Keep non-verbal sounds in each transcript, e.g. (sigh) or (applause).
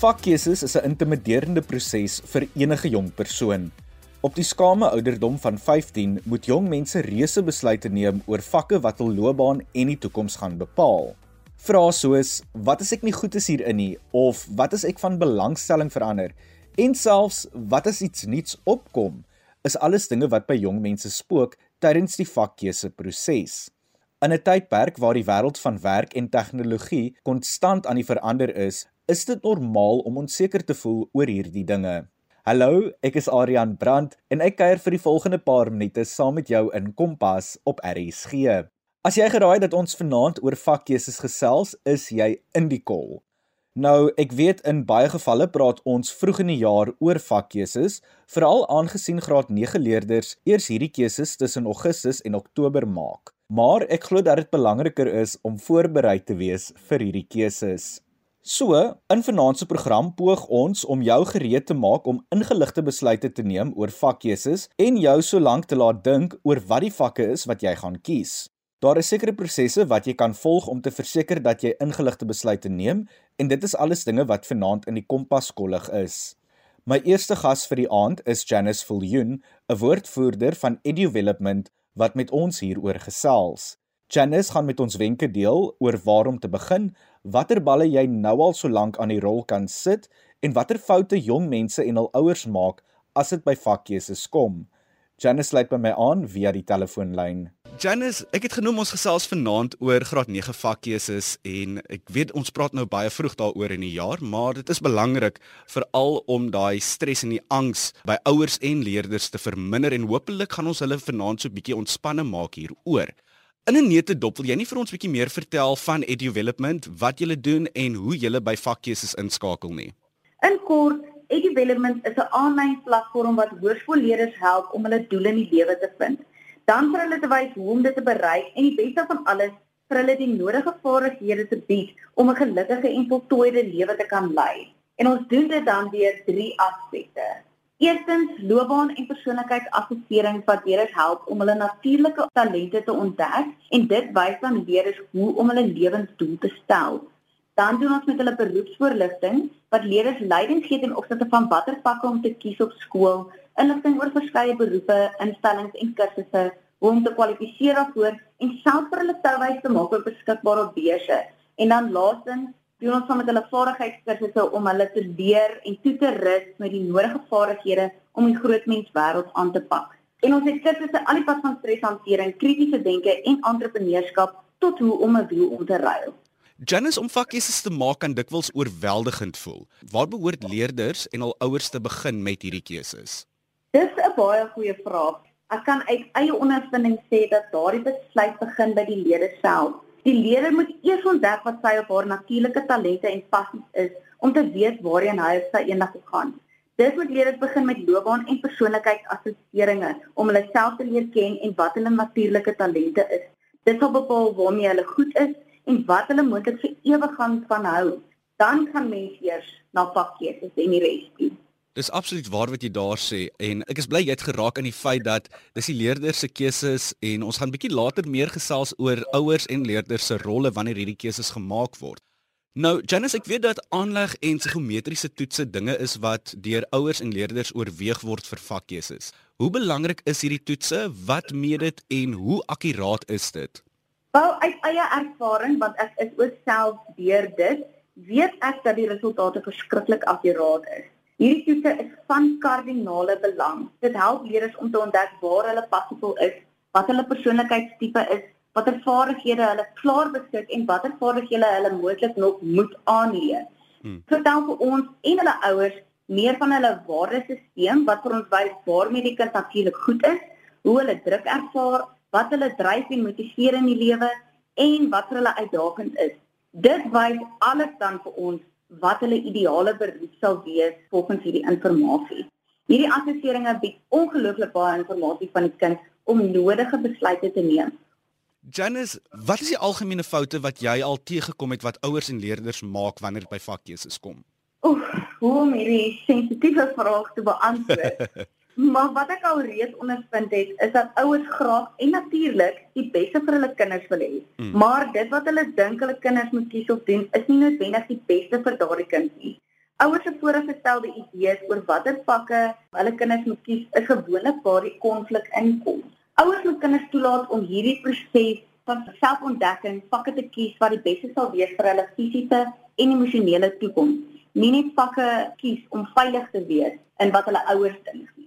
Vakkeuses is 'n intimiderende proses vir enige jong persoon. Op die skame ouderdom van 15 moet jong mense reuse besluite neem oor vakke wat hul loopbaan en die toekoms gaan bepaal. Vrae soos: "Wat as ek nie goed is hierin nie?" of "Wat as ek van belangstelling verander?" en selfs "Wat as iets nuuts opkom?" is alles dinge wat by jong mense spook tydens die vakkeuse proses. In 'n tydperk waar die wêreld van werk en tegnologie konstant aan die verander is, is dit normaal om onseker te voel oor hierdie dinge. Hallo, ek is Adrian Brandt en ek kuier vir die volgende paar minute saam met jou in Kompas op RSG. As jy geraai dat ons vanaand oor vakkeuses gesels, is jy in die kol. Nou, ek weet in baie gevalle praat ons vroeg in die jaar oor vakkeuses, veral aangesien graad 9 leerders eers hierdie keuses tussen Augustus en Oktober maak maar ek glo dat dit belangriker is om voorberei te wees vir hierdie keuses. So, in vanaand se program poog ons om jou gereed te maak om ingeligte besluite te neem oor vakkeuses en jou solank te laat dink oor wat die vakke is wat jy gaan kies. Daar is sekere prosesse wat jy kan volg om te verseker dat jy ingeligte besluite neem en dit is alles dinge wat vanaand in die Kompas kollig is. My eerste gas vir die aand is Janice Viljoen, 'n woordvoerder van EduDevelopment wat met ons hieroor gesels. Janice gaan met ons wenke deel oor waar om te begin, watter balle jy nou al so lank aan die rol kan sit en watter foute jong mense en hul ouers maak as dit by vakkeuses kom. Janice sluit by my aan via die telefoonlyn. Janice, ek het genoem ons gesels vanaand oor graad 9 vakkeuses en ek weet ons praat nou baie vroeg daaroor in die jaar, maar dit is belangrik veral om daai stres en die angs by ouers en leerders te verminder en hopelik gaan ons hulle vanaand so 'n bietjie ontspanne maak hieroor. In 'n nette dop wil jy nie vir ons bietjie meer vertel van Edu Development, wat julle doen en hoe julle by vakkeuses inskakel nie? In kort, EduDevelopment is 'n aanlyn platform wat hoërskoolleerders help om hulle doele in die lewe te vind. Dan vir hulle te wys hoe om dit te bereik en die beste van alles vir hulle die nodige vaardighede te bied om 'n gelukkige en voltooide lewe te kan lei. En ons doen dit dan deur drie aspekte. Eerstens, loopbaan en persoonlikheidsassessering wat leerders help om hulle natuurlike talente te ontdek en dit wys aan leerders hoe om hulle lewensdoel te stel. Dan doen ons met hulle beroepsvoorligting wat leerders leiding gee ten opsigte van watter vakke om te kies op skool, inligting oor verskeie beroepe, instellings en kursusse, hoe om te kwalifiseer daarvoor en self vir hulle terwys te maak op beskikbare beurse. En dan laastens doen ons saam met hulle vaardigheidskursusse om hulle te leer en toe te rus met die nodige vaardighede om die grootmenswêreld aan te pak. En ons het kursusse al die pad van streshantering, kritiese denke en entrepreneurskap tot hoe om 'n wiel om te ruil. Janice om vakkeuses te maak kan dikwels oorweldigend voel. Waar behoort leerders en hul ouers te begin met hierdie keuses? Dis 'n baie goeie vraag. Ek kan uit eie ondervinding sê dat daardie besluit begin by die leerder self. Die leerder moet eers ontdek wat sy of haar natuurlike talente en passies is om te weet waarheen hy of sy eendag wil gaan. Dis moet leerders begin met loopbaan en persoonlikheidsassesseringe om hulle self te leer ken en wat hulle natuurlike talente is. Dit sal bepaal waarmee hulle goed is en wat hulle moontlik vir ewig gaan van hou, dan gaan mens eers na pakkeuses en die res doen. Dis absoluut waar wat jy daar sê en ek is bly jy het geraak aan die feit dat dis die leerders se keuses en ons gaan bietjie later meer gesels oor ouers en leerders se rolle wanneer hierdie keuses gemaak word. Nou, Janice, ek weet dat aanleg en psigometriese toetse dinge is wat deur ouers en leerders oorweeg word vir vakkeuses. Hoe belangrik is hierdie toetse? Wat meet dit en hoe akkuraat is dit? Wel uit eie ervaring want ek is ook self deur dit, weet ek dat die resultate verskriklik akkuraat is. Hierdie toetse is van kardinale belang. Dit help leerders om te ontdek waar hulle passievol is, wat hulle persoonlikheidstipe is, watter vaardighede hulle klaar besit en watter vaardighede hulle moontlik nog moet aanleer. Hmm. Vertel vir ons en hulle ouers meer van hulle waardesisteem wat vir ons wys waarmee die kind natuurlik goed is, hoe hulle druk ervaar wat hulle dryf en motiveer in die lewe en wat vir hulle uitdagend is. Dit wys alles dan vir ons wat hulle ideale beroep sal wees volgens hierdie inligting. Hierdie assesseringe bied ongelooflik baie inligting van die kind om nodige besluite te neem. Janice, wat is die algemene foute wat jy al teëgekom het wat ouers en leerders maak wanneer dit by vakkeuses kom? Oef, hoe om hierdie sensitiewe vraag te beantwoord. (laughs) Maar wat ek al reeds ondervind het, is dat ouers graag en natuurlik die beste vir hulle kinders wil hê. Mm. Maar dit wat hulle dink hulle kinders moet kies of doen, is nie noodwendig die beste vir daardie kind nie. Ouers se voorgestelde idees oor watter vakke hulle kinders moet kies, is gewoonlik waar die konflik inkom. Ouers moet kinders toelaat om hierdie proses van selfontdekking vakke te kies wat die beste sal wees vir hulle fisiese en emosionele toekoms. Nie net vakke kies om veilig te wees in wat hulle ouers dink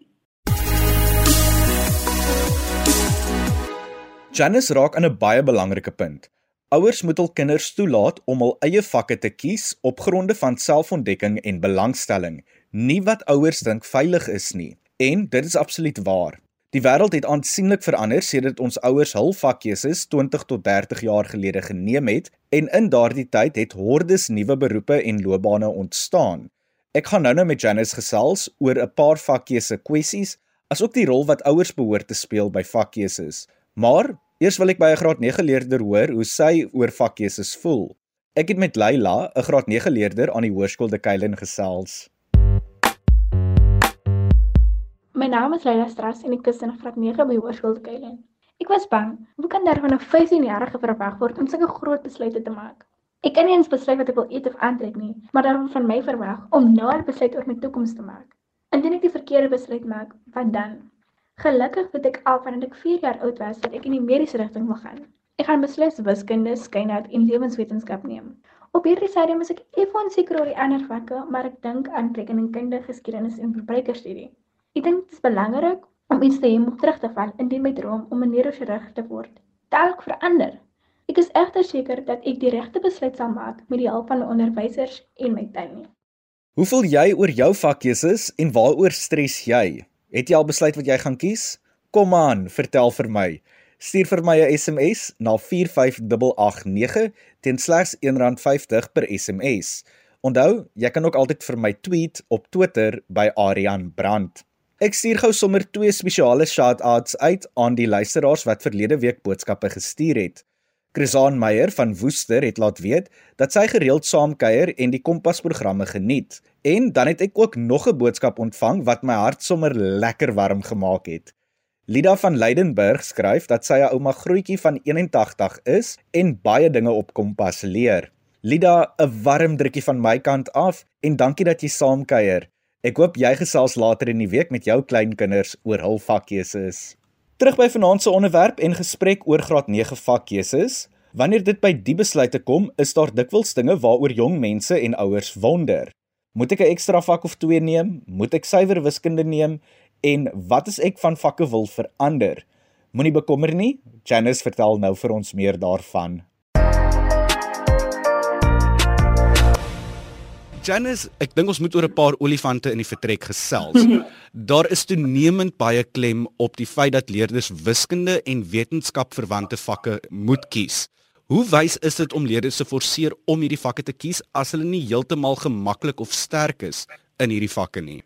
Janice raak aan 'n baie belangrike punt. Ouers moet hul kinders toelaat om hul eie vakke te kies op gronde van selfontdekking en belangstelling, nie wat ouers dink veilig is nie. En dit is absoluut waar. Die wêreld het aansienlik verander sedert ons ouers hul vakkeuses 20 tot 30 jaar gelede geneem het en in daardie tyd het hordes nuwe beroepe en loopbane ontstaan. Ek gaan nou-nou met Janice gesels oor 'n paar vakkeuse kwessies, asook die rol wat ouers behoort te speel by vakkeuses. Maar Eers wil ek by 'n graad 9 leerder hoor hoe sy oor vakkeuses voel. Ek het met Leila, 'n graad 9 leerder aan die Hoërskool de Keilen gesels. My naam is Leila Stras en ek is in graad 9 by Hoërskool de Keilen. Ek was bang, hoe kan daar van 'n 15-jarige verwag word om sulke groot besluite te maak? Ek kan nie eens besluit wat ek wil eet of aantrek nie, maar daar word van my verwag om nou 'n besluit oor my toekoms te maak. Indien ek die verkeerde besluit maak, wat dan? Gelukkig weet ek al vandat ek 4 jaar oud was dat ek in die mediese rigting wil gaan. Ek gaan beslis wiskunde, skynheid en lewenswetenskap neem. Op hierdie stadium is ek effe onseker oor die ander vakke, maar ek dink aan rekenkunde, geskiedenis en verbruikerstudie. Ek dink dit is belangrik om iets te hê om terug te val indien my droom om 'n neurochirurg te word dalk verander. Ek is egter seker dat ek die regte besluit sal maak met die hulp van my onderwysers en my tuin. Hoe voel jy oor jou vakkeuses en waaroor stres jy? Het jy al besluit wat jy gaan kies? Kom aan, vertel vir my. Stuur vir my 'n SMS na 45889 teen slegs R1.50 per SMS. Onthou, jy kan ook altyd vir my tweet op Twitter by Arian Brandt. Ek stuur gou sommer twee spesiale shout-outs uit aan die luisteraars wat verlede week boodskappe gestuur het. Chrisaan Meyer van Woester het laat weet dat sy gereeld saamkuier en die Kompas-programme geniet. En dan het ek ook nog 'n boodskap ontvang wat my hart sommer lekker warm gemaak het. Lida van Leidenburg skryf dat sy 'n ouma grootjie van 81 is en baie dinge op Kompas leer. Lida, 'n warm drukkie van my kant af en dankie dat jy saamkuier. Ek hoop jy gesels later in die week met jou kleinkinders oor hul vakkeuses. Terug by vanaand se onderwerp en gesprek oor graad 9 vakkeuses. Wanneer dit by die besluite kom, is daar dikwels dinge waaroor jong mense en ouers wonder. Moet ek 'n ekstra vak of twee neem? Moet ek suiwer wiskunde neem? En wat as ek van vakke wil verander? Moenie bekommer nie. Janice vertel nou vir ons meer daarvan. Janice, ek dink ons moet oor 'n paar olifante in die vertrek gesels. (laughs) Daar is toenemend baie klem op die feit dat leerders wiskunde en wetenskapverwante vakke moet kies. Hoe wys is dit om leerders te forceer om hierdie vakke te kies as hulle nie heeltemal gemaklik of sterk is in hierdie vakke nie?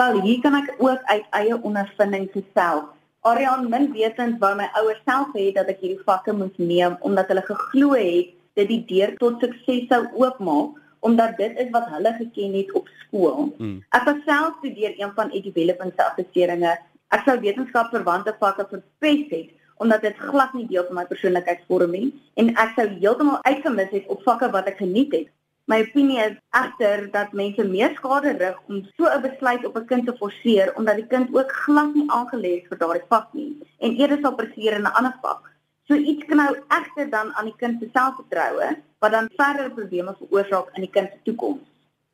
Wel, hier kan ek ook uit eie ondervinding gesels. Ariane min wetend wou my ouers self hê dat ek hierdie vakke moet neem omdat hulle geglo het dit die deur tot sukses sou oopmaak omdat dit is wat hulle geken het op skool. Mm. Ek was self studeer een van Edu Development se assesseringe. Ek sou wetenskapverwante vakke verpes het omdat dit glad nie deel van my persoonlikheidsvorming en ek sou heeltemal uitgemis het op vakke wat ek geniet het. My opinie is egter dat mense meer skade rig om so 'n besluit op 'n kind te forceer omdat die kind ook glad nie aangelê is vir daardie vak nie en eerder sal presteer in 'n ander vak. So iets kan nou egter dan aan die kind se selfvertroue wat dan verdere probleme veroorsaak in die kind se toekoms.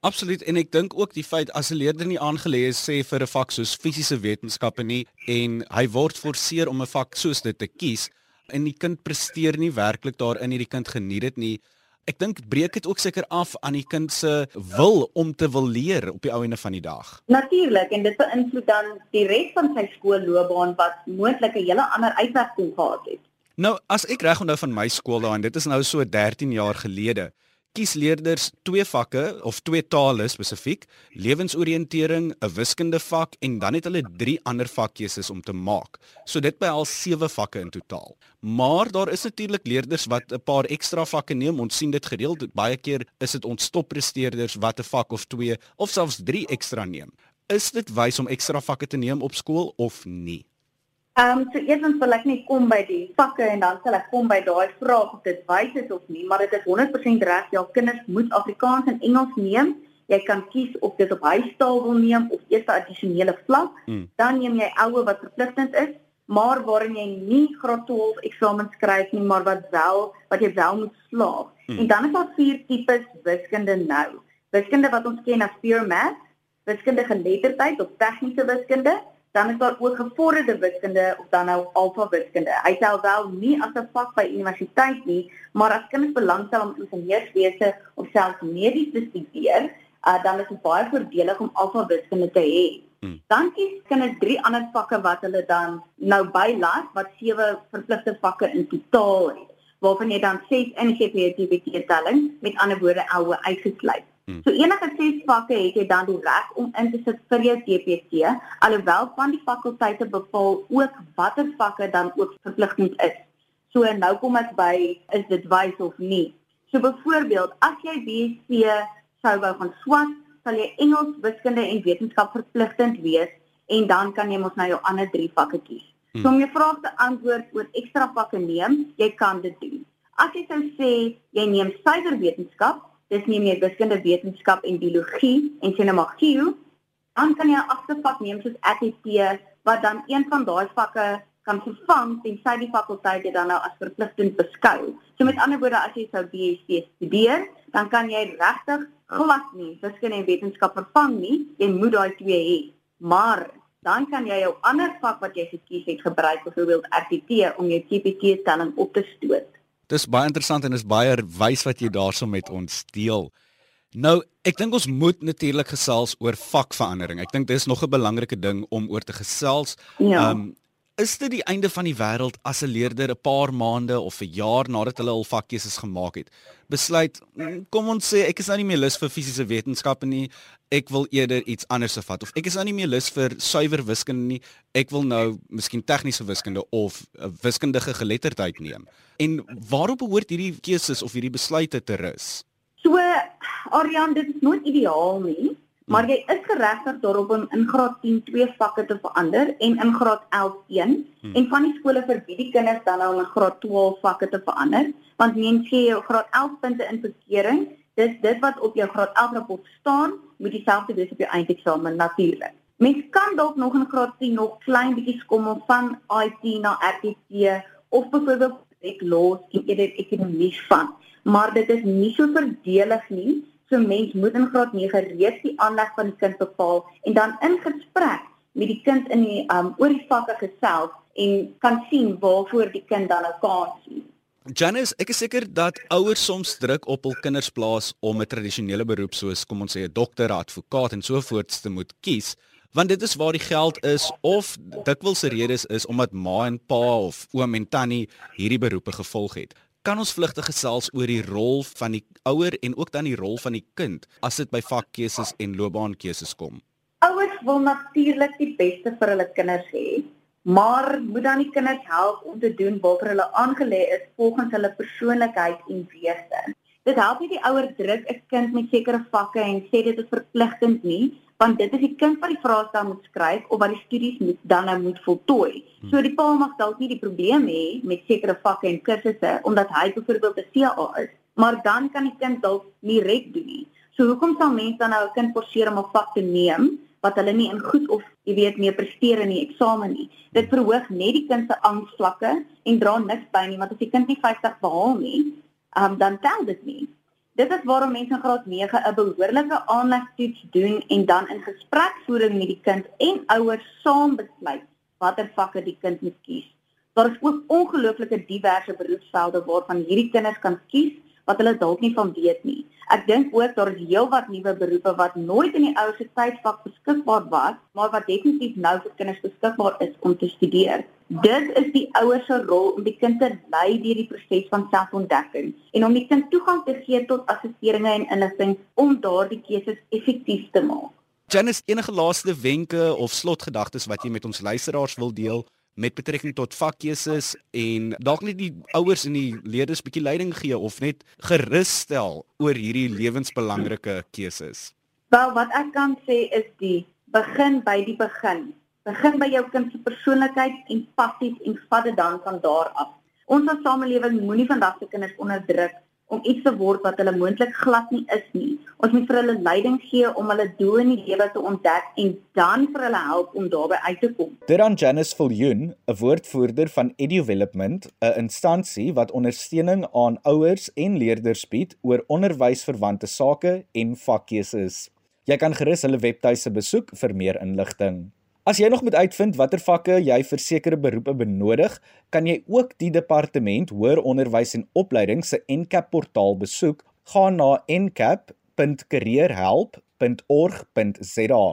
Absoluut en ek dink ook die feit as 'n leerder nie aangelê is sê vir 'n vak soos fisiese wetenskappe nie en hy word forceer om 'n vak soos dit te kies en die kind presteer nie werklik daarin hierdie kind geniet dit nie. Ek dink breek dit ook seker af aan die kind se wil om te wil leer op die ou ende van die dag. Natuurlik en dit beïnvloed dan die res van sy skoolloopbaan wat moontlik 'n hele ander uitwerking gehad het. Nou, as ek reg onthou van my skool daai en dit is nou so 13 jaar gelede, kies leerders twee vakke of twee tale spesifiek, lewensoriëntering, 'n wiskunde vak en dan het hulle drie ander vakkeuses om te maak. So dit behel sewe vakke in totaal. Maar daar is natuurlik leerders wat 'n paar ekstra vakke neem. Ons sien dit gereeld. Baie keer is dit ons toppresteerders wat 'n vak of twee of selfs drie ekstra neem. Is dit wys om ekstra vakke te neem op skool of nie? Ehm um, so eers wil ek net kom by die vakke en dan sal ek kom by daai vraag of dit wys is of nie, maar dit is 100% reg. Ja, kinders moet Afrikaans en Engels neem Jy kan kies of dit op huistaal wil neem of eers 'n addisionele vlak. Mm. Dan neem jy oue wat verpligtend is, maar waarin jy nie graad 12 eksamen skryf nie, maar wat wel wat jy wel moet slaag. Mm. En dan is daar vier tipes wiskunde nou. Wiskunde wat ons ken as pure math, wiskunde geletterdheid of tegniese wiskunde, dan is daar ook gevorderde wiskunde of dan nou alfa wiskunde. Hy tel wel nie as 'n vak by universiteit nie, maar as kinders belangstel om ingenieurswese of selfs medies te studeer, uh, dan is dit baie voordelig om alfa wiskunde te hê. Hmm. Dan kies kinders drie ander vakke wat hulle dan nou bylas wat sewe verpligte vakke in totaal het waarvan jy dan 6 ingee vir jou TBT telling met ander woorde oue uitgesluit. Hmm. So enige 6 vakke het jy dan die reg om in te sit vir jou TPT alhoewel van die fakulteite bepaal ook watter vakke dan ook verpligtend is. So nou kom ek by is dit wys of nie. So byvoorbeeld as jy BSc sou wou gaan swat, sal jy Engels, wiskunde en wetenskap verpligtend wees en dan kan jy mos nou jou ander drie vakke kies. Hmm. So om jou vraag te antwoord oor ekstra vakke neem, jy kan dit doen. As jy sou sê jy neem suiwerwetenskap, dis neem jy wiskunde, wetenskap en biologie en sê nou maar geo, dan kan jy 'n agtervak neem soos ATP wat dan een van daai vakke kan vervang tensy die fakulteit dit dan nou as verpligtend beskou. So met ander woorde as jy sou BSc studeer, dan kan jy regtig glad nie wiskunde en wetenskap vervang nie. Jy moet daai twee hê. Maar dan kan jy jou ander vak wat jy gekies het gebruik, byvoorbeeld RTT om jou TPT stelling op te stoot. Dis baie interessant en is baie wys wat jy daarso met ons deel. Nou, ek dink ons moet natuurlik gesels oor vakverandering. Ek dink dis nog 'n belangrike ding om oor te gesels. Ja. Um is dit die einde van die wêreld as 'n leerder 'n paar maande of 'n jaar nadat hulle hul vakkeuses gemaak het, besluit, "Mm, kom ons sê ek is nou nie meer lus vir fisiese wetenskappe nie, ek wil eerder iets anders vat. Of ek is nou nie meer lus vir suiwer wiskunde nie, ek wil nou miskien tegniese wiskunde of 'n wiskundige geletterdheid neem." En waarop behoort hierdie keuses of hierdie besluite te rus? So Aryan, dit is nooit ideaal nie, maar jy is geregtig daarop om in graad 10 twee vakke te verander en in graad 11 een Hmm. en van die skole verbied die kinders dan nou om in graad 12 vakke te verander, want mens gee jou graad 11 punte in verkering, dis dit wat op jou graad 11 rapport staan, moet dieselfde wees op jou eindeksamen natuurlik. Mens kan dalk nog in graad 10 nog klein bietjie skommel van IT na RTT of byvoorbeeld ek los en eerder ekonomie van, maar dit is nie so verdelig nie. So mens moet in graad 9 reeds die aanleg van die kind bepaal en dan in gesprek met die kind in die um oor die vakke gesels en kan sien waarvoor die kind dan 'n kans het. Janice, ek is seker dat ouers soms druk op hul kinders plaas om 'n tradisionele beroep soos kom ons sê 'n dokter, advokaat en so voorts te moet kies, want dit is waar die geld is of dikwels se redes is omdat ma en pa of oom en tannie hierdie beroepe gevolg het. Kan ons vlugtig gesels oor die rol van die ouer en ook dan die rol van die kind as dit by vakkeuses en loopbaankeuses kom? Ouers wil natuurlik die beste vir hulle kinders hê, maar moet dan die kinders help om te doen waarvoor hulle aangelê is volgens hulle persoonlikheid en wese. Dit help nie die ouer druk 'n kind met sekere vakke en sê dit is verpligtend nie, want dit is die kind wat die vraestel moet skryf of wat die studies moet dan nou moet voltooi. So die pa mag dalk nie die probleem hê met sekere vakke en kursusse omdat hy byvoorbeeld 'n CA is, maar dan kan die kind dalk nie reg doen nie. So hoekom sal mense dan nou 'n kind forceer om 'n vak te neem wat hulle nie in goed of jy weet mee presteer in die eksamen nie. Dit verhoog net die kind se angsvlakke en dra niks by nie want as die kind nie 50 behaal nie, um, dan tel dit nie. Dit is waarom mense in graad 9 'n behoorlike aanlegtoets doen en dan in gesprekvoering met die kind en ouers saam besluit watter vakke die kind moet kies. Daar is ook ongelooflike diverse beroepsvelde waarvan hierdie kinders kan kies wat hulle dalk nie van weet nie. Ek dink ook daar is heelwat nuwe beroepe wat nooit in die ou se tydvak beskikbaar was, maar wat definitief nou vir kinders beskikbaar is om te studeer. Dit is die ouers se rol om die kind te lei deur die proses van selfontdekking en om die kind toegang te gee tot assesseringe en inligting om daardie keuses effektief te maak. Janice, enige laaste wenke of slotgedagtes wat jy met ons luisteraars wil deel met betrekking tot vakkeuses en dalk net die ouers en die leerders bietjie leiding gee of net gerus stel oor hierdie lewensbelangrike keuses. Wel wat ek kan sê is die begin by die begin. Begin by jou kind se persoonlikheid en passies en vat dit dan van daar af. Ons as samelewing moenie vandag se kinders onderdruk om iets te word wat hulle moontlik glad nie is nie. Ons moet vir hulle leiding gee om hulle doel in die lewe te ontdek en dan vir hulle help om daarby uit te kom. Deran Janice Viljoen, 'n woordvoerder van EduDevelopment, 'n instansie wat ondersteuning aan ouers en leerders bied oor onderwysverwante sake en vakkeuses. Jy kan gerus hulle webtuise besoek vir meer inligting. As jy nog moet uitvind watter vakke jy vir sekere beroepe benodig, kan jy ook die departement hoër onderwys en opleiding se NCAP portaal besoek. Gaan na ncap.careerhelp.org.za.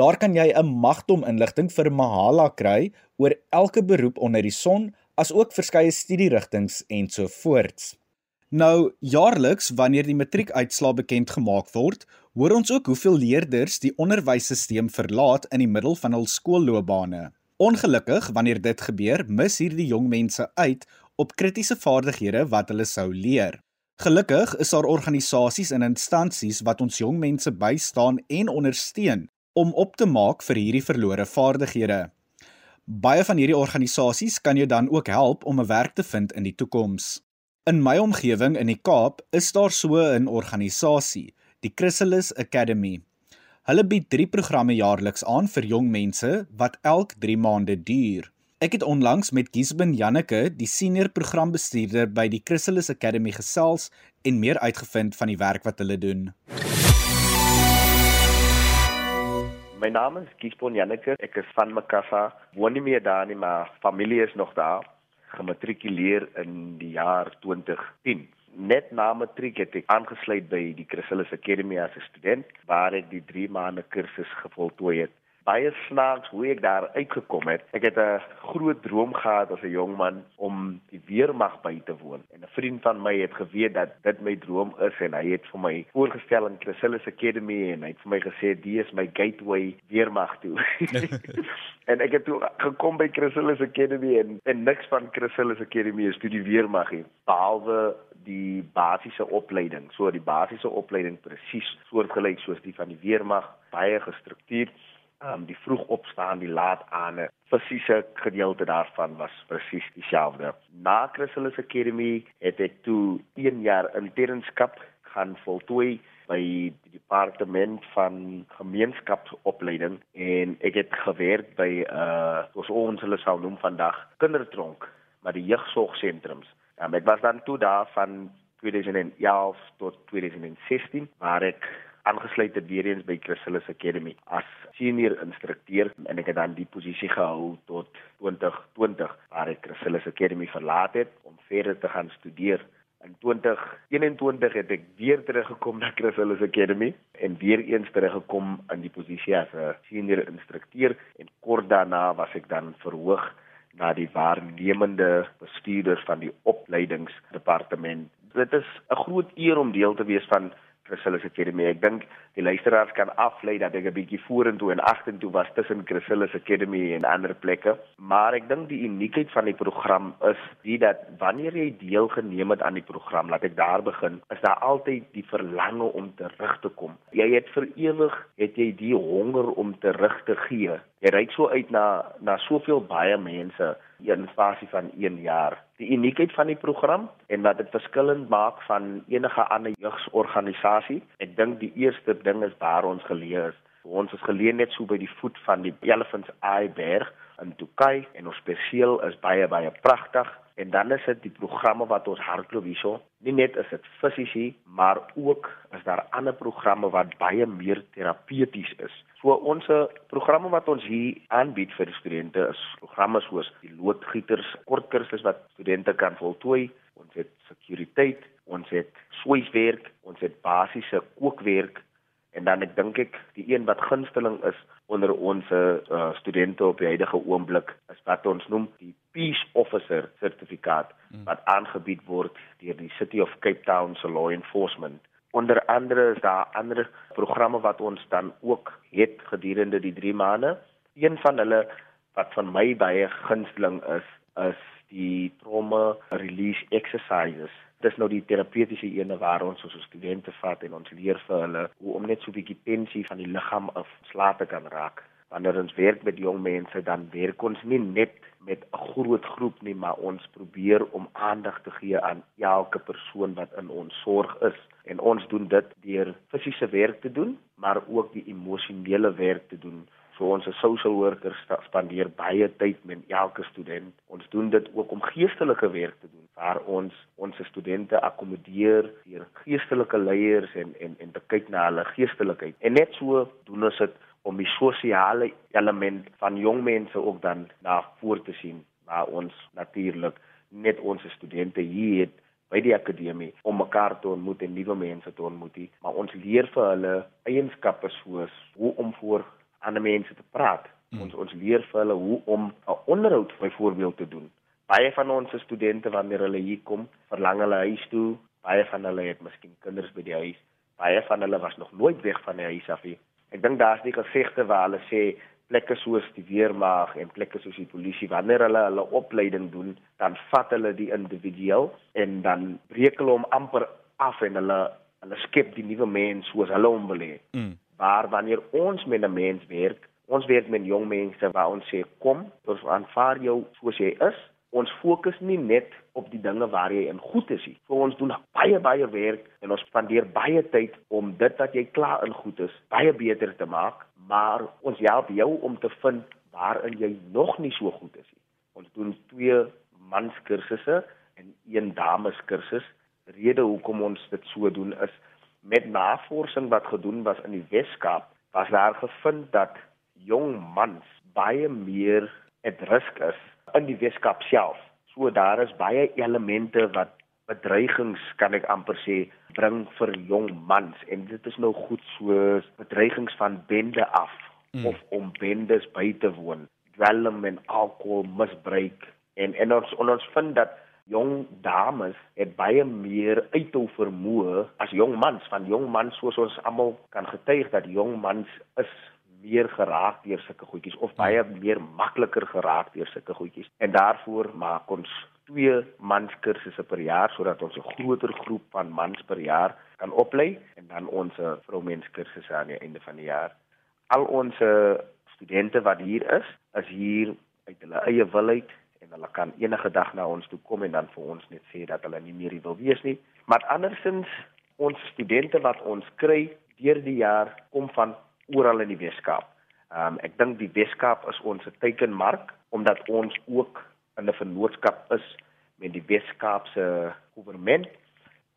Daar kan jy 'n magdom inligting vir Mahala kry oor elke beroep onder die son, asook verskeie studierigtings ensovoorts. Nou jaarliks wanneer die matriekuitslae bekend gemaak word, hoor ons ook hoeveel leerders die onderwysstelsel verlaat in die middel van hul skoolloopbane. Ongelukkig, wanneer dit gebeur, mis hierdie jong mense uit op kritiese vaardighede wat hulle sou leer. Gelukkig is daar organisasies en instansies wat ons jong mense bystaan en ondersteun om op te maak vir hierdie verlore vaardighede. Baie van hierdie organisasies kan jou dan ook help om 'n werk te vind in die toekoms. In my omgewing in die Kaap is daar so 'n organisasie, die Chrysalis Academy. Hulle bied 3 programme jaarliks aan vir jong mense wat elk 3 maande duur. Ek het onlangs met Gisbin Janneke, die senior programbestuurder by die Chrysalis Academy gesels en meer uitgevind van die werk wat hulle doen. My naam is Gisbin Janneke. Ek is van Makassa. Woon nie meer daar nie, maar familie is nog daar gematrikuleer in die jaar 2010. Net na matriek het ek aangesluit by die Chrysalis Academy as 'n student waar ek die 3 maande kursus gevoltooi het baie snaaks hoe ek daar uitgekom het. Ek het 'n groot droom gehad as 'n jong man om die weermag by te woon. En 'n vriend van my het geweet dat dit my droom is en hy het vir my voorgestel in Chrysalis Academy en hy het vir my gesê die is my gateway weermag toe. (laughs) (laughs) en ek het toe gekom by Chrysalis Academy en en niks van Chrysalis Academy is toe die weermag nie behalwe die basiese opleiding. So die basiese opleiding presies soortgelyk soos die van die weermag, baie gestruktureerd um, die vroeg opstaan, die laat aan, fisiese gedeelte daarvan was presies dieselfde. Na Chrysalis Academy het ek toe 1 jaar internskap gaan voltooi by die departement van gemeenskapsopleiding en ek het gewerk by uh soos ons hulle sou noem vandag kindertronk by die jeugsorgsentrums. Um, ek was dan toe daar van 2011 tot 2016 waar ek aangesluit het weer eens by Chrysalis Academy as senior instrukteur en ek het dan die posisie gehou tot 2020 waar ek Chrysalis Academy verlaat het om verder te gaan studeer. In 2021 het ek weer teruggekom na Chrysalis Academy en weer eens teruggekom in die posisie as 'n senior instrukteur en kort daarna was ek dan verhoog na die waarnemende bestuurder van die opleidingsdepartement. Dit is 'n groot eer om deel te wees van Chrysalis Academy. Ek dink die luisteraars kan aflei dat ek 'n bietjie vorentoe en agtertoe was tussen Chrysalis Academy en ander plekke, maar ek dink die uniekheid van die program is die dat wanneer jy deelgeneem het aan die program, laat ek daar begin, is daar altyd die verlange om terug te kom. Jy het vir ewig het jy die honger om terug te gee. Jy ry so uit na na soveel baie mense in fasie van 1 jaar. Die uniekheid van die program en wat dit verskillend maak van enige ander jeugsorganisasie, ek dink die eerste ding is waar ons geleë is. Ons is geleë net so by die voet van die Elephants Eye Berg in Turkye en ons perseel is baie baie pragtig en dan is dit die programme wat ons hardloop hierso. Nie net is dit fisies, maar ook is daar ander programme wat baie meer terapeuties is. So ons programme wat ons hier aanbied vir studente is programme soos die loodgieters kortkursus wat studente kan voltooi. Ons het sekuriteit, ons het sweiswerk, ons het basiese kookwerk en dan ek dink ek die een wat gunsteling is onder ons uh, studente op die huidige oomblik is wat ons noem die Peace Officer sertifikaat hmm. wat aangebied word deur die City of Cape Town se law enforcement onder andere is daar ander programme wat ons dan ook het gedurende die 3 maande. Een van hulle wat van my baie gunsteling is, is die trauma release exercises. Dit is nou die terapeutiese ene waar ons ons studente vat en ons leer vir hulle hoe om net so 'n bietjie tensie van die liggaam af slaap te kan raak. Wanneer ons werk met jong mense dan werk ons nie net met 'n groot groep nie, maar ons probeer om aandag te gee aan elke persoon wat in ons sorg is. En ons doen dit deur fisiese werk te doen, maar ook die emosionele werk te doen. So ons social workers spandeer baie tyd met elke student. Ons doen dit ook om geestelike werk te doen waar ons ons studente akkommodeer deur geestelike leiers en en en te kyk na hulle geestelikheid. En net so doen ons dit om die sosiale element van jong mense ook dan na voor te sien waar ons natuurlik net ons studente hier het by die akademie om mekaar te ontmoet en nuwe mense te ontmoet maar ons leer vir hulle eienskappe soos hoe om voor ander mense te praat. Hmm. ons ons leer vir hulle hoe om 'n onderhoud byvoorbeeld te doen. Baie van ons studente wanneer hulle hier kom verlang hulle huis toe. Baie van hulle het miskien kinders by die huis. Baie van hulle was nog nooit weg van die huis af nie Ek dink daar's die gesegde waar hulle sê plekke soos die weermag en plekke soos die polisie wanneer hulle hulle opleiding doen, dan vat hulle die individueel en dan breek hulle hom amper af en hulle hulle skep die nuwe mens soos hulle hom wil hê. Mm. Maar wanneer ons met 'n mens werk, ons werk met jong mense waar ons sê kom, ons aanvaar jou soos jy is ons fokus nie net op die dinge waar jy in goed is. So ons doen baie baie werk en ons spandeer baie tyd om dit wat jy klaar in goed is baie beter te maak, maar ons help jou om te vind waarin jy nog nie so goed is nie. Ons doen twee manskursusse en een dameskursus. Rede hoekom ons dit so doen is met navorsing wat gedoen was in die Weskaap, was daar gevind dat jong mans baie meer at risk is in die Weskaap self. So daar is baie elemente wat bedreigings kan ek amper sê bring vir jong mans en dit is nou goed soos bedreigings van bende af mm. of om bendes by te woon, dwelm en alkohol misbruik en en ons en ons vind dat jong dames het baie meer uithou vermoë as jong mans van jong mans soos ons almal kan getuig dat jong mans is meer geraak deur sulke goedjies of baie meer makliker geraak deur sulke goedjies. En daarvoor maak ons twee manskursusse per jaar sodat ons 'n groter groep van mans per jaar kan oplei en dan ons vroumenskursusse aan die einde van die jaar. Al ons studente wat hier is, is hier uit hulle eie wil uit en hulle kan enige dag na ons toe kom en dan vir ons net sê dat hulle nie meer hier wil wees nie. Maar andersins ons studente wat ons kry deur die jaar kom van oral in die Weskaap. Ehm um, ek dink die Weskaap is ons teikenmark omdat ons ook in 'n vennootskap is met die Weskaapse regering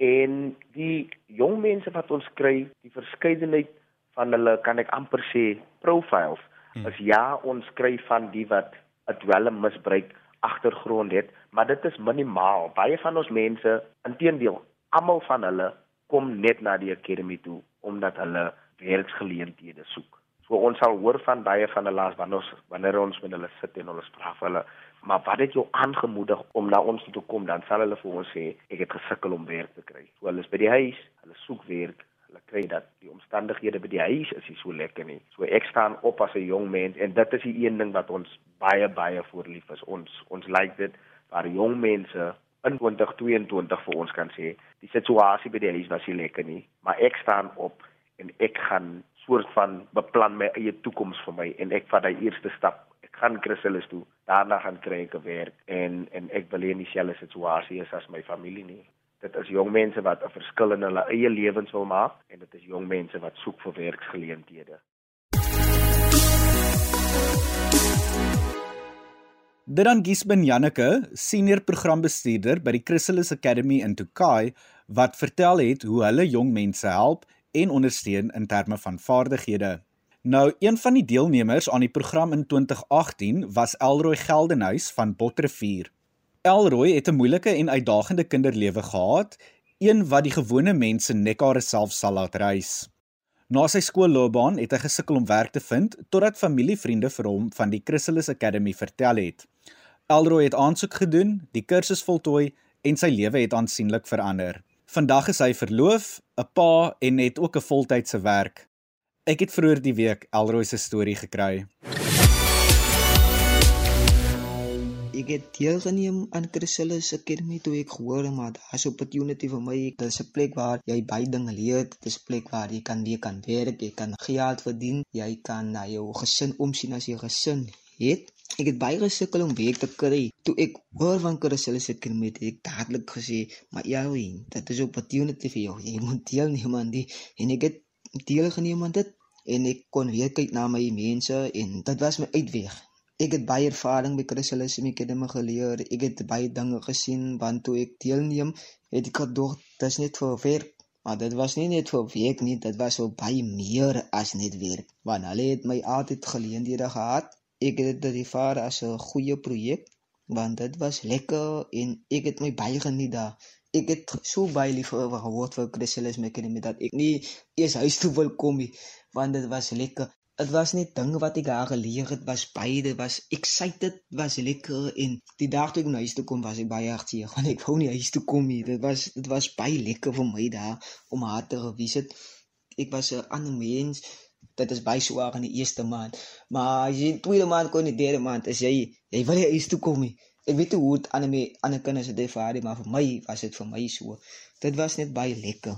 en die jong mense wat ons kry, die verskeidenheid van hulle kan ek amper sê profiles. Hmm. As ja, ons kry van die wat 'n dwelmmisbruik agtergrond het, maar dit is minimaal. Baie van ons mense, inteendeel, almal van hulle kom net na die akademie toe omdat hulle werksgeleenthede soek. So ons sal hoor van baie van hulle as wanneer ons wanneer ons met hulle sit en hulle vra vir hulle, maar wat het jou aangemoedig om na ons toe te kom? Dan sal hulle vir ons sê ek het gesukkel om werk te kry. So hulle is by die huis, hulle soek werk, hulle kry dat die omstandighede by die huis is nie so lekker nie. So ek staan op as 'n jong mens en dit is die een ding wat ons baie baie voorlief is. Ons ons like dit waar jong mense in 2022 vir ons kan sê die situasie by die huis was nie lekker nie, maar ek staan op en ek gaan soort van beplan my eie toekoms vir my en ek vat daai eerste stap. Ek gaan Chrysalis toe. Daarna gaan kry ek 'n werk en en ek wil nie dieselfde situasie hê as my familie nie. Dit is jong mense wat 'n verskil in hulle eie lewens wil maak en dit is jong mense wat soek vir werksgeleenthede. Dit dan Gisben Janneke, senior programbestuurder by die Chrysalis Academy in Tokai, wat vertel het hoe hulle jong mense help en ondersteun in terme van vaardighede. Nou, een van die deelnemers aan die program in 2018 was Elroy Geldenhuys van Botrefuur. Elroy het 'n moeilike en uitdagende kinderlewe gehad, een wat die gewone mense nekkare self sal laat reis. Na sy skoolloopbaan het hy gesukkel om werk te vind totdat familievriende vir hom van die Chrysalis Academy vertel het. Elroy het aansoek gedoen, die kursus voltooi en sy lewe het aansienlik verander. Vandag is hy verloof, 'n pa en het ook 'n voltydse werk. Ek het vroeër die week Elroy se storie gekry. ek het deelgeneem aan Chrysalis Academy toe ek gehoor maar daar's 'n opportunity vir my. Dit is 'n plek waar jy baie dinge leer. Dit is 'n plek waar jy kan weer kan werk, jy kan geld verdien, jy kan na jou gesin omsien as jy gesin het. Ek het baie gesukkel om werk te kry. Toe ek hoor van Chrysalis Academy het ek dadelik gesê, "Maar ja, dit is 'n opportunity vir jou. Jy moet deelneem aan dit." En ek het deelgeneem aan dit en ek kon weer kyk na my mense en dit was my uitweg. Ek het baie ervaring by Chrysalis Academy geleer. Ek het baie dinge gesien want toe ek deelneem, het ek gedog dis net vir werk. Maar dit was nie net vir werk nie, dit was so baie meer as net werk. Want hulle het my altyd geleenthede gehad. Ek het dit ervaar as 'n goeie projek want dit was lekker en ek het my baie geniet daar. Ek het so baie lief geword vir Chrysalis Academy dat ek nie eers huis toe wil kom nie want dit was lekker. Dit was net dinge wat ek daar geleer het was baie was excited was lekker en die dag toe ek na huis toe kom was ek baie hartseer (laughs) want ek wou nie huis toe kom nie. Dit was dit was baie lekker vir my daar om haar te gewees het. Ek was 'n ander mens dit is baie swaar in die eerste maand. Maar as jy tweede maand kon die derde maand as jy jy wil huis toe kom nie. Ek weet hoe dit aan my ander kinders het ervaar maar vir my was dit vir my so. Dit was net baie lekker.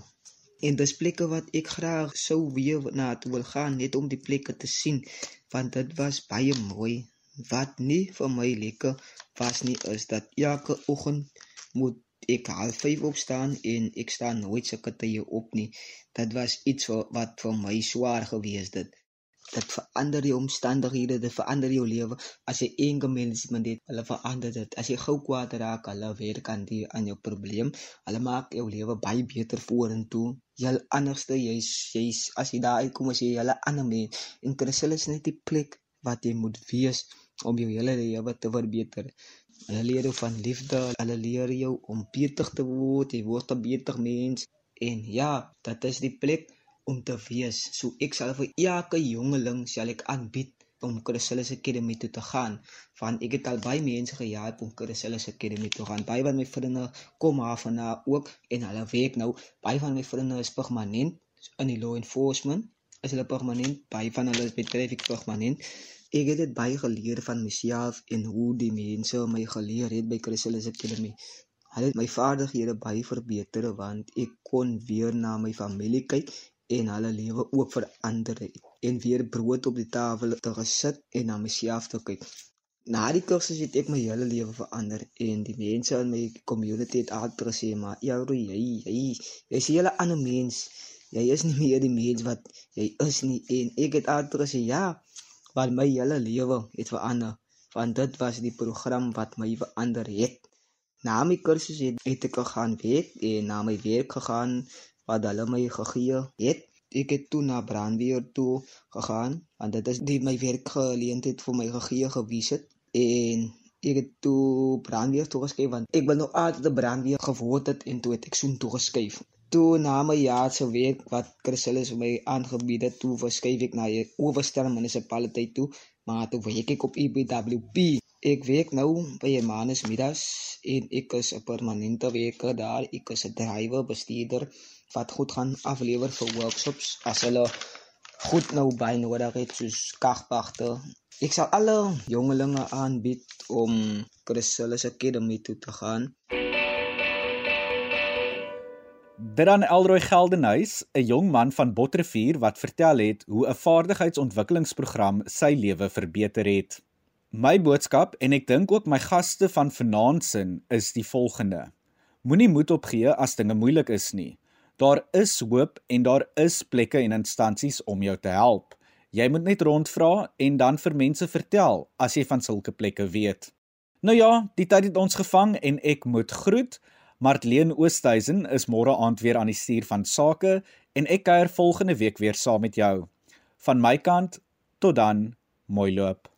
En dis plekke wat ek graag sou weer na toe wil gaan net om die plekke te sien want dit was baie mooi. Wat nie vir my lekker was nie is dat elke oggend moet ek half 5 opstaan en ek staan nooit sulke tye op nie. Dit was iets wat vir my swaar gewees het dit verander die omstandighede, dit verander jou lewe. As jy mens met dit, hulle verander dit. As jy gou kwaad raak, hulle werk aan die aan jou probleem. Hulle maak jou lewe baie beter vorentoe. Jy anderste, jy's jy's as jy daar uitkom as jy hulle ander mens. En Christus is net die plek wat jy moet wees om jou hele lewe te verbeter. Hulle leer jou van liefde, hulle leer jou om beter te word, jy word 'n beter mens. En ja, dit is die plek om te wees. So ek sal vir elke jongeling sal ek aanbied om Chrysalis Academy toe te gaan. Want ek het al baie mense gehelp om Chrysalis Academy toe gaan. Baie van my vriende kom af en na ook en hulle werk nou. Baie van my vriende is permanent in die law enforcement. As hulle permanent, baie van hulle is by traffic permanent. Ek het dit baie geleer van myself en hoe die mense my geleer het by Chrysalis Academy. Hulle het my vaardighede baie verbeter want ek kon weer na my familie kyk en hulle lewe ook verander het en weer brood op die tafel te gesit en na myself te kyk. Na die kursus het ek my hele lewe verander en die mense in my community het altyd gesê maar ja, jy jy jy is 'n hele ander mens. Jy is nie meer die mens wat jy is nie en ek het altyd gesê ja, want my hele lewe het verander want dit was die program wat my verander het. Na my kursus het, het ek gegaan werk en na my werk gegaan wat hulle my gegee het. Ek het toe na brandweer toe gegaan want dit is die my werkgeleentheid vir my gegee gewees het en ek het toe brandweer toe geskryf want ek wil nou altyd 'n brandweer geword het en toe het ek soen toe geskryf. Toe na my jaar se werk wat Chrysalis my aangebied het, toe verskuif ek na die Oeverster munisipaliteit toe, maar toe werk ek op EBWP. Ek werk nou by Hermanus Midas en ek is 'n permanente werker daar. Ek is 'n drywer, bestuurder wat goed gaan aflewer vir workshops as hulle goed nou by nodig het soos kagpagte. Ek sal alle jongelinge aanbied om Chrysalis Academy toe te gaan. Dit dan Elroy Geldenhuys, 'n jong man van Botrefuur wat vertel het hoe 'n vaardigheidsontwikkelingsprogram sy lewe verbeter het. My boodskap en ek dink ook my gaste van vanaand se is die volgende: Moenie moed opgee as dinge moeilik is nie. Daar is hoop en daar is plekke en instansies om jou te help. Jy moet net rondvra en dan vir mense vertel as jy van sulke plekke weet. Nou ja, die tyd het ons gevang en ek moet groet. Martleen Oosthuizen is môre aand weer aan die stuur van sake en ek kuier volgende week weer saam met jou. Van my kant tot dan, mooi loop.